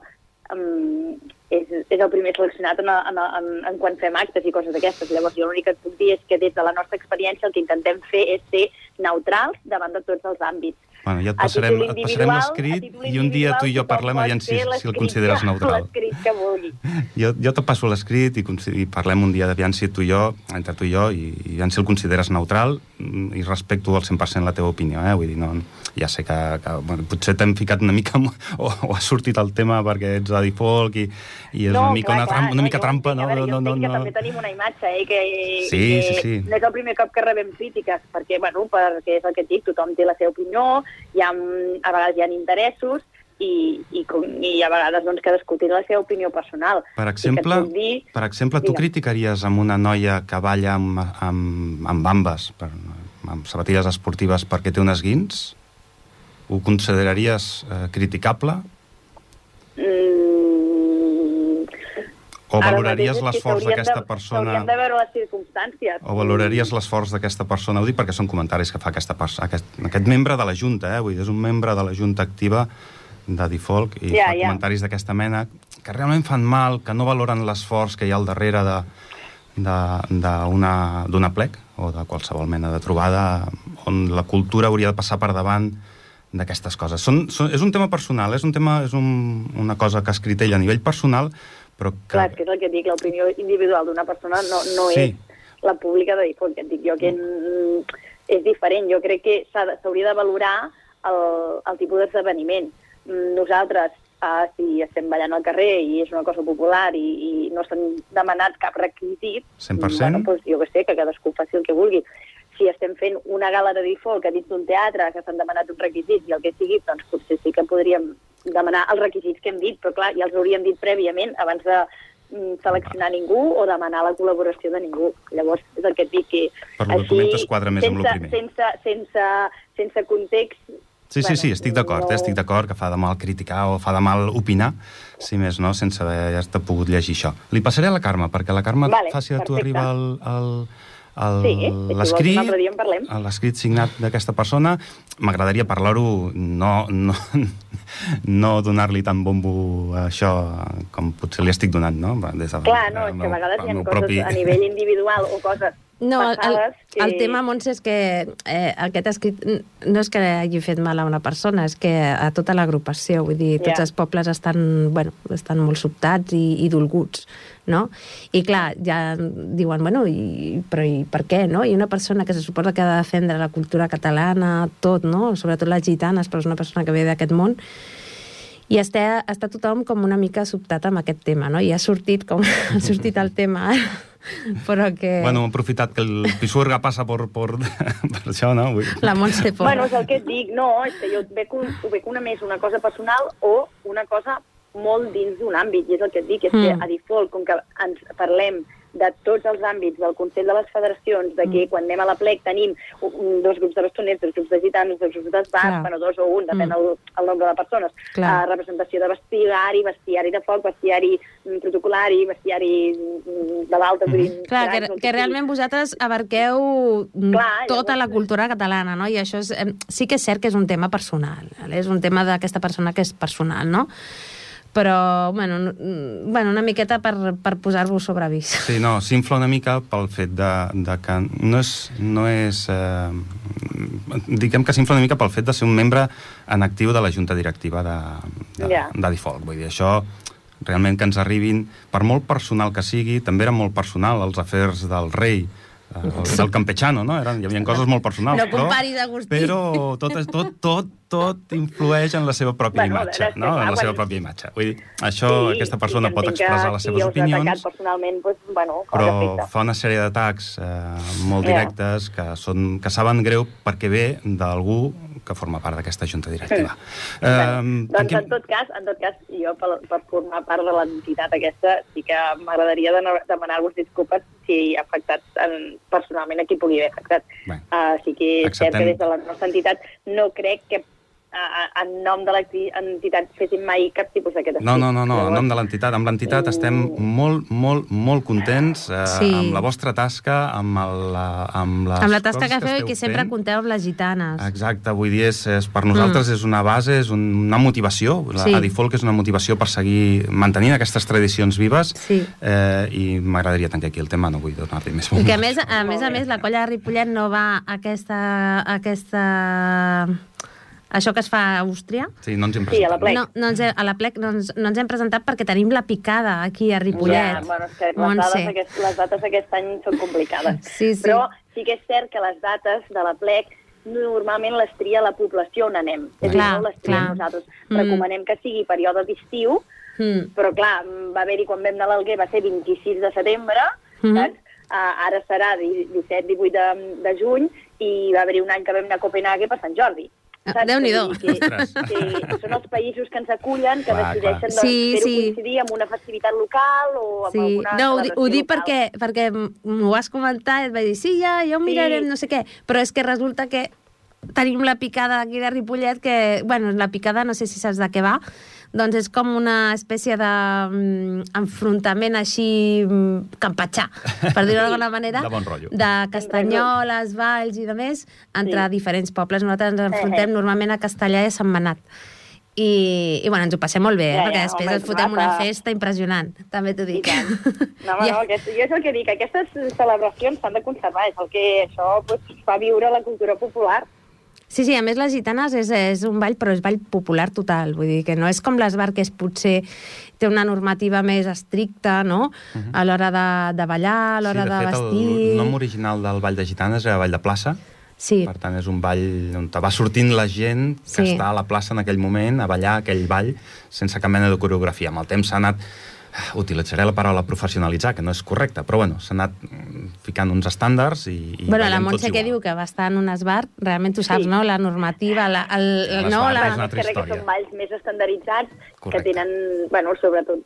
um, és, és el primer seleccionat en, en, en, en quan fem actes i coses d'aquestes. Llavors, jo l'únic que et puc dir és que des de la nostra experiència el que intentem fer és ser neutrals davant de tots els àmbits. Bueno, ja et passarem, et passarem l'escrit i un dia tu i jo parlem aviam si, si el consideres neutral. L'escrit que vulgui. Jo, jo te passo l'escrit i, i parlem un dia aviam si tu i jo, entre tu i jo, i, i aviam si el consideres neutral mm, i respecto al 100% la teva opinió, eh? Vull dir, no, ja sé que, que bueno, potser t'hem ficat una mica o, o ha sortit el tema perquè ets de Difolk i, i és una mica una, trampa, una mica trampa, no? Veure, no, jo no, que no. també tenim una imatge, eh, que, Sí, que sí, sí. no és el primer cop que rebem crítiques, perquè, bueno, perquè és el que et dic, tothom té la seva opinió, hi ha, a vegades hi ha interessos, i, i, com, i a vegades doncs, cadascú té la seva opinió personal. Per exemple, dir, per exemple tu Digue'm. criticaries amb una noia que balla amb, amb, amb bambes, per, amb sabatilles esportives perquè té un esguins? Ho consideraries eh, criticable? mm, O valoraries l'esforç d'aquesta persona... S'haurien de veure les circumstàncies. O valoraries l'esforç d'aquesta persona? Ho dic perquè són comentaris que fa aquesta pers aquest, aquest membre de la Junta, eh? Vull dir, és un membre de la Junta activa de Difolk i Ja, fa ja. comentaris d'aquesta mena que realment fan mal, que no valoren l'esforç que hi ha al darrere de de- d'una d'una plec o de qualsevol mena de trobada on la cultura hauria de passar per davant d'aquestes coses. Són, són, és un tema personal, és un tema és un, una cosa que ha escrit ell a nivell personal, però que... Clar, que és el que dic, l'opinió individual d'una persona no, no Sí. és la pública de difunt, que et dic jo que mm, és diferent. Jo crec que s'hauria de valorar el, el tipus d'esdeveniment. Mm, Nosaltres, uh, si estem ballant al carrer i és una cosa popular i, i no s'han demanat cap requisit, 100%? bueno, doncs, jo que sé, que cadascú faci el que vulgui. Si estem fent una gala de default que dins d'un teatre que s'han demanat uns requisits i el que sigui, doncs potser sí que podríem demanar els requisits que hem dit, però clar, ja els hauríem dit prèviament abans de mm, seleccionar ningú o demanar la col·laboració de ningú. Llavors, és el que et dic, que Per lo que comentes, quadra més amb lo sense, primer. sense, sense, sense context... Sí, sí, sí, estic d'acord, no- eh? estic d'acord que fa de mal criticar o fa de mal opinar, si més no, sense haver-te pogut llegir això. Li passaré a la Carme, perquè la Carme Vale, faci a tu arribar el, el, el, Sí, l'escrit signat d'aquesta persona. M'agradaria parlar-ho, no, no, no donar-li tant bombo a això com potser li estic donant, no? Des de, Clar, no, és que a vegades hi ha coses propi- a nivell individual o coses No, el, que... el tema, Montse, és que eh, aquest escrit no és que hagi fet mal a una persona, és que a tota l'agrupació, vull dir, tots Ja. els pobles estan, bueno, estan molt sobtats i, i dolguts, no? I clar, ja diuen, bueno, i, però i per què, no? I una persona que se suposa que ha de defendre la cultura catalana, tot, no? Sobretot les gitanes, però és una persona que ve d'aquest món, i està, està tothom com una mica sobtat amb aquest tema, no? I ha sortit com ha sortit el tema ara, però que... Bueno, hem aprofitat que el Pisuerga passa per, per, per això, no? Vull... La Montse Pons. Bueno, és el que et dic, no, és que jo veig, un, ho veig una més una cosa personal o una cosa molt dins d'un àmbit, i és el que et dic, és mm. que Mm. a default, com que ens parlem de tots els àmbits del Consell de les Federacions, de que quan anem a la plec tenim un- dos grups de bastoners, dos grups de gitanos, dos grups d'esbats, Clar. bueno, dos o un, depèn Mm. el, el nombre de persones, Clar. uh, representació de bestiari, bestiari de foc, bestiari mm, protocolari, bestiari mm, de l'alta, vull dir... Clar, que, que realment vosaltres abarqueu mm, Clar, tota llavors- la cultura catalana, no? I això és, sí que és cert que és un tema personal, és un tema d'aquesta persona que és personal, no? Però, bueno, bueno una miqueta per, per posar-vos sobre avís. Sí, no, s'infla una mica pel fet de, de que no és... No és eh, diguem que s'infla una mica pel fet de ser un membre en actiu de la junta directiva de, de, Ja. de Default. Vull dir, això realment que ens arribin, per molt personal que sigui, també era molt personal els afers del rei, del campechano, no? Eren, hi havia coses molt personals, No comparis, Agustí. però tot, és- tot, tot, tot influeix en la seva pròpia Bueno, imatge, no? En la seva pròpia imatge. Vull dir, això, aquesta persona pot expressar les seves opinions, personalment, doncs, bueno, però afecta. fa una sèrie d'atacs eh, molt directes que, són, que saben greu perquè ve d'algú que forma part d'aquesta junta directiva. Mm. Bueno, doncs, tanquem- en tot cas, en tot cas, jo, per, per formar part de l'entitat aquesta, sí que m'agradaria de- demanar-vos disculpes si he afectat en, personalment a qui pugui haver afectat. Bé, Uh, sí que és cert acceptem. que des de la nostra entitat no crec que en nom de l'entitat fessin mai cap tipus d'aquest No, no, no, no, en nom de l'entitat. Amb l'entitat Mm. estem molt, molt, molt contents eh, Sí. amb la vostra tasca, amb, el, la, amb les Amb la tasca que feu i que sempre fent. compteu amb les gitanes. Exacte, vull dir, és, és, per nosaltres mm. és una base, és un, una motivació. La, Sí. sí. Adifolk és una motivació per seguir mantenint aquestes tradicions vives Sí. eh, i m'agradaria tancar aquí el tema, no vull donar-li més I que a més, a més a més, la colla de Ripollet no va a aquesta, a aquesta... Això que es fa a Àustria. Sí, no ens hem Sí, a la presentat. plec. No, no ens, he- a la plec no ens, no ens hem presentat perquè tenim la picada aquí a Ripollet. Ja, bueno, és que les dades, aquest, les dates aquest any són complicades. Sí, sí. Però sí que és cert que les dates de la plec normalment les tria la població on anem. És Clar, no les triem clar. nosaltres. Mm. Recomanem que sigui període d'estiu, Mm. però clar, va haver-hi quan vam anar a l'Alguer, va ser 26 de setembre, Mhm. saps? Uh, ara serà 17-18 de, de juny i va haver-hi un any que vam anar a Copenhague per Sant Jordi. Ah, Que, Ostres. que són els països que ens acullen, que Clar, decideixen clar. doncs, Sí, fer-ho sí. coincidir amb una festivitat local o amb Sí, alguna no, ho, di- ho dic local. perquè, perquè m'ho vas comentar i et vaig dir, sí, ja, ja ho Sí. mirarem, no sé què. Però és que resulta que tenim la picada d'aquí de Ripollet, que, bueno, la picada no sé si saps de què va, doncs és com una espècie d'enfrontament així mm, campatxà, per dir-ho d'alguna manera, De bon rotllo. de castanyoles, valls i de més, entre Sí. diferents pobles. Nosaltres ens enfrontem Eh, eh. normalment a Castellà i a Sant Manat. I, i bueno, ens ho passem molt bé, eh? Ja, perquè ja, després home, ens fotem una festa impressionant, també t'ho I dic. tant. No, home, Ja. no, aquest, jo és el que dic, aquestes celebracions s'han de conservar, és el que això pues, fa viure la cultura popular. Sí, sí, a més les gitanes és, és un ball, però és ball popular total. Vull dir que no és com l'esbar, que és potser té una normativa més estricta, no?, a l'hora de, de ballar, a l'hora sí, de, de, fet, vestir... el nom original del Ball de Gitanes era Ball de Plaça, Sí, per tant és un ball on va sortint la gent que Sí. està a la plaça en aquell moment a ballar aquell ball sense cap mena de coreografia. Amb el temps s'ha anat utilitzaré la paraula professionalitzar, que no és correcta, però bueno, s'ha anat ficant uns estàndards i, i bueno, la Montse que diu que va estar en un esbar, realment tu saps, Sí. no?, la normativa, la, el, el, no, la, és una altra crec que història. són balls més estandarditzats, Correcte. que tenen, bueno, sobretot...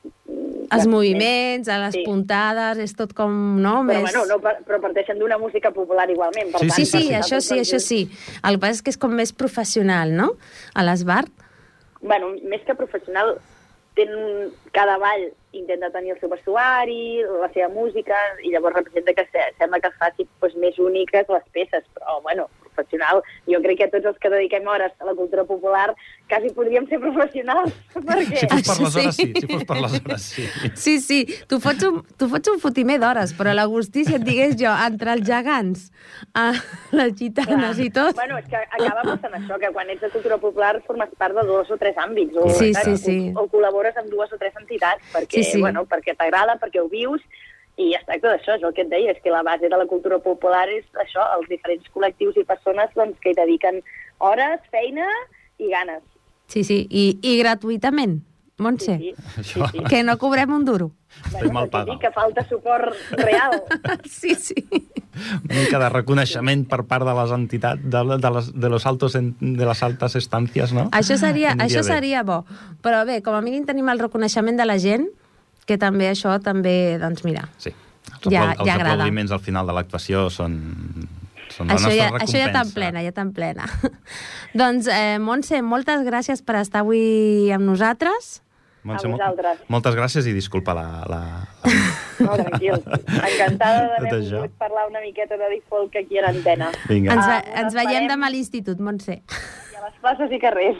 els moviments, a les Sí. puntades, és tot com, no?, Però, més... bueno, no, però parteixen d'una música popular igualment. Per Sí, tant, Sí, sí, sí, sí. això sí, això sí. El que passa és que és com més professional, no?, a l'esbar. bueno, més que professional, tenen, cada ball intenta tenir el seu vestuari, la seva música, i llavors representa que se, sembla que es faci doncs, més úniques les peces, però, bueno, professional, jo crec que tots els que dediquem hores a la cultura popular quasi podríem ser professionals, perquè... Si fos per les hores, sí. sí. Si fos per les hores, sí. Sí, sí, tu fots un, tu fots un fotimer d'hores, però l'Agustí, si et digués jo, entre els gegants, a les gitanes i tot... Bueno, és que acaba passant això, que quan ets de cultura popular formes part de dos o tres àmbits. O, Sí, sí, sí. O, o col·labores amb dues o tres entitats, perquè, Sí, sí. Bueno, perquè t'agrada, perquè ho vius, i es tracta d'això, és el que et deia, és que la base de la cultura popular és això, els diferents col·lectius i persones doncs, que hi dediquen hores, feina i ganes. Sí, sí, i, i gratuïtament, Montse, Sí, sí. Sí, sí. que no cobrem un duro. Estem mal perquè pagat. que falta suport real. Sí, sí. Una mica de reconeixement per part de les entitats, de, de, les, de, los altos en, de les altes estàncies, no? Això seria, Aniria això bé. seria bo. Però bé, com a mínim tenim el reconeixement de la gent, que també això també, doncs mira, Sí. Els, Ja- els ja agrada. aplaudiments al final de l'actuació són, són la això nostra ja, recompensa. això ja tan plena, ja tan plena. doncs, eh, Montse, moltes gràcies per estar avui amb nosaltres. Montse, A mol- vosaltres. Moltes gràcies i disculpa la... la, la... No, tranquil. Encantada d'haver pogut parlar una miqueta de default aquí a l'antena. Vinga. Ens, Ah, ve, ens us veiem demà a l'institut, Montse. I a les places i carrers.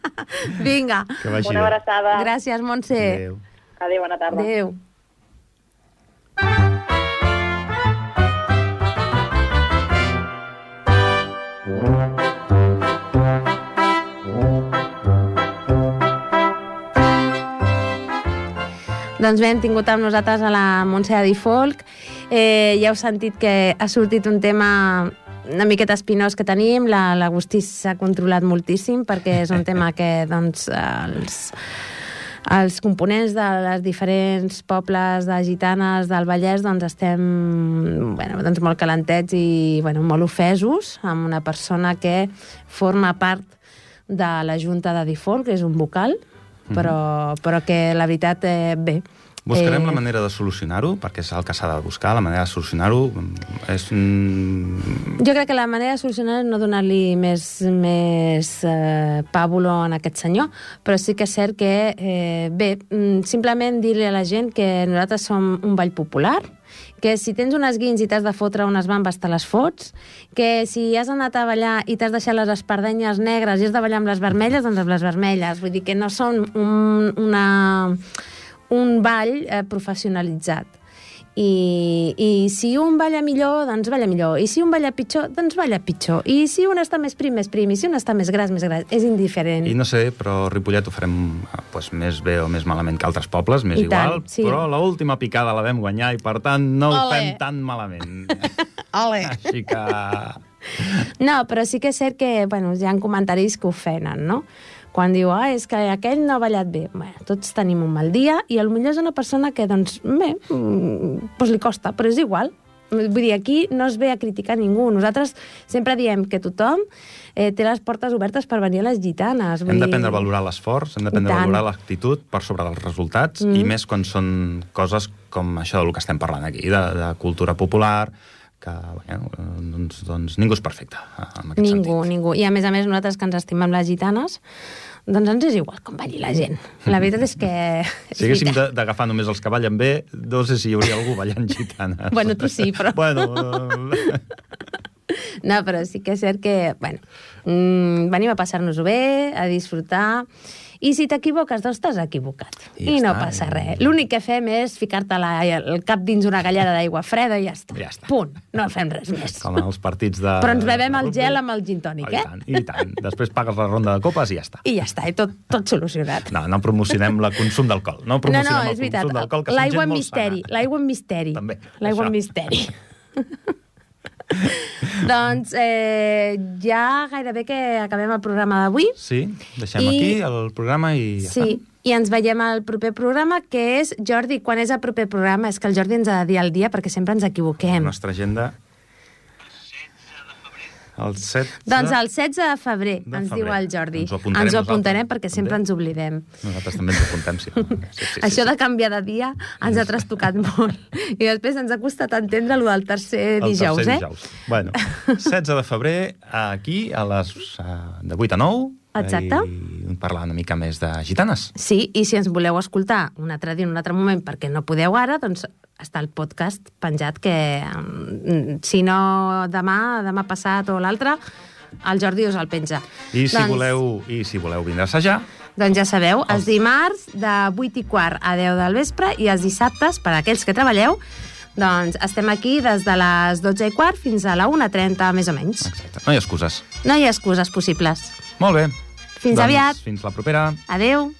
Vinga. Que vagi Una abraçada. Gràcies, Montse. Adéu. Adéu, bona tarda. Adéu. Doncs bé, hem tingut amb nosaltres a la Montse de Folk. Eh, ja heu sentit que ha sortit un tema una miqueta espinós que tenim. La- L'Agustí s'ha controlat moltíssim perquè és un tema que doncs, els, els components de les diferents pobles de gitanes del Vallès doncs estem bueno, doncs molt calentets i bueno, molt ofesos amb una persona que forma part de la Junta de Default, que és un vocal, però, però que la veritat, eh, bé... Buscarem eh, la manera de solucionar-ho, perquè és el que s'ha de buscar, la manera de solucionar-ho és... mm, Jo crec que la manera de solucionar és no donar-li més, més eh, pàbulo en aquest senyor, però sí que és cert que, eh, bé, mm, simplement dir-li a la gent que nosaltres som un ball popular, que si tens unes guins i t'has de fotre unes bambes, te les fots, que si has anat a ballar i t'has deixat les espardenyes negres i has de ballar amb les vermelles, doncs amb les vermelles. Vull dir que no són un, una, un ball eh, professionalitzat. I, I si un balla millor, doncs balla millor. I si un balla pitjor, doncs balla pitjor. I si un està més prim, més prim. I si un està més gras, més gras. És indiferent. I no sé, però Ripollet ho farem eh, pues, més bé o més malament que altres pobles, més I tant, igual, sí. però l'última picada la vam guanyar i, per tant, no ho Ole. fem tan malament. Ole! Així que... No, però sí que és cert que bueno, hi ha comentaris que ofenen, no? Quan diu, ah, és que aquell no ha ballat bé. Bé, tots tenim un mal dia i potser és una persona que, doncs, bé, doncs li costa, però és igual. Vull dir, aquí no es ve a criticar ningú. Nosaltres sempre diem que tothom eh, té les portes obertes per venir a les gitanes. Vull Hem dir- d'aprendre a valorar l'esforç, hem d'aprendre a valorar l'actitud per sobre dels resultats, mm. i més quan són coses com això del que estem parlant aquí, de, de cultura popular, que bueno, doncs, doncs ningú és perfecte en aquest Ningú, sentit. ningú. I a més a més nosaltres que ens estimem les gitanes, doncs ens és igual com balli la gent. La veritat és que... Si haguéssim d'agafar només els que ballen bé, no sé si hi hauria algú ballant gitanes. Bueno, tu sí, però- Bueno, eh, No, però sí que és cert que, bueno, mm, venim a passar-nos-ho bé, a disfrutar, i si t'equivoques, doncs t'has equivocat. I I, ja no està, passa i- res. L'únic que fem és ficar-te el cap dins una gallada d'aigua freda i ja està. Ja està. Punt. No fem res més. com en els partits de... Però ens bevem el gel amb el gin tònic, Oh, eh? I tant, i tant. Després pagues la ronda de copes i ja està. I ja està, i tot, tot solucionat. No, no promocionem el consum d'alcohol. No No, promocionem no, el és veritat. consum d'alcohol, que L'aigua gent en molt misteri, sana. l'aigua en misteri. L'aigua en això. misteri. doncs eh, ja gairebé que acabem el programa d'avui. Sí, deixem I- aquí el programa i ja Sí, està. i ens veiem al proper programa, que és, Jordi, quan és el proper programa? És que el Jordi ens ha de dir el dia perquè sempre ens La equivoquem. nostra agenda... El 7 Doncs el 16 de febrer, De ens febrer. diu el Jordi. Ens ho apuntarem ens ho apuntarem nosaltres, perquè sempre ens oblidem. Nosaltres també ens apuntem, sí. sí, sí, Això sí, de canviar de dia ens ha trastocat molt. I després ens ha costat entendre lo del tercer El dijous, tercer eh? dijous. Bueno, 16 de febrer, aquí, a les, eh, de 8 a 9, Exacte. i parlar una mica més de gitanes. Sí, i si ens voleu escoltar un altre dia, en un altre moment, perquè no podeu ara, doncs està el podcast penjat que, mm, si no demà, demà passat o l'altre, el Jordi us el penja. I si, doncs, voleu, I si voleu vindre a assajar, Doncs ja sabeu, els dimarts de 8 i quart a 10 del vespre i els dissabtes, per a aquells que treballeu, doncs estem aquí des de les 12 i quart fins a la 1.30, més o menys. exacte, no hi ha excuses. No hi ha excuses possibles. Molt bé. Fins doncs, aviat. Fins la propera. Adeu.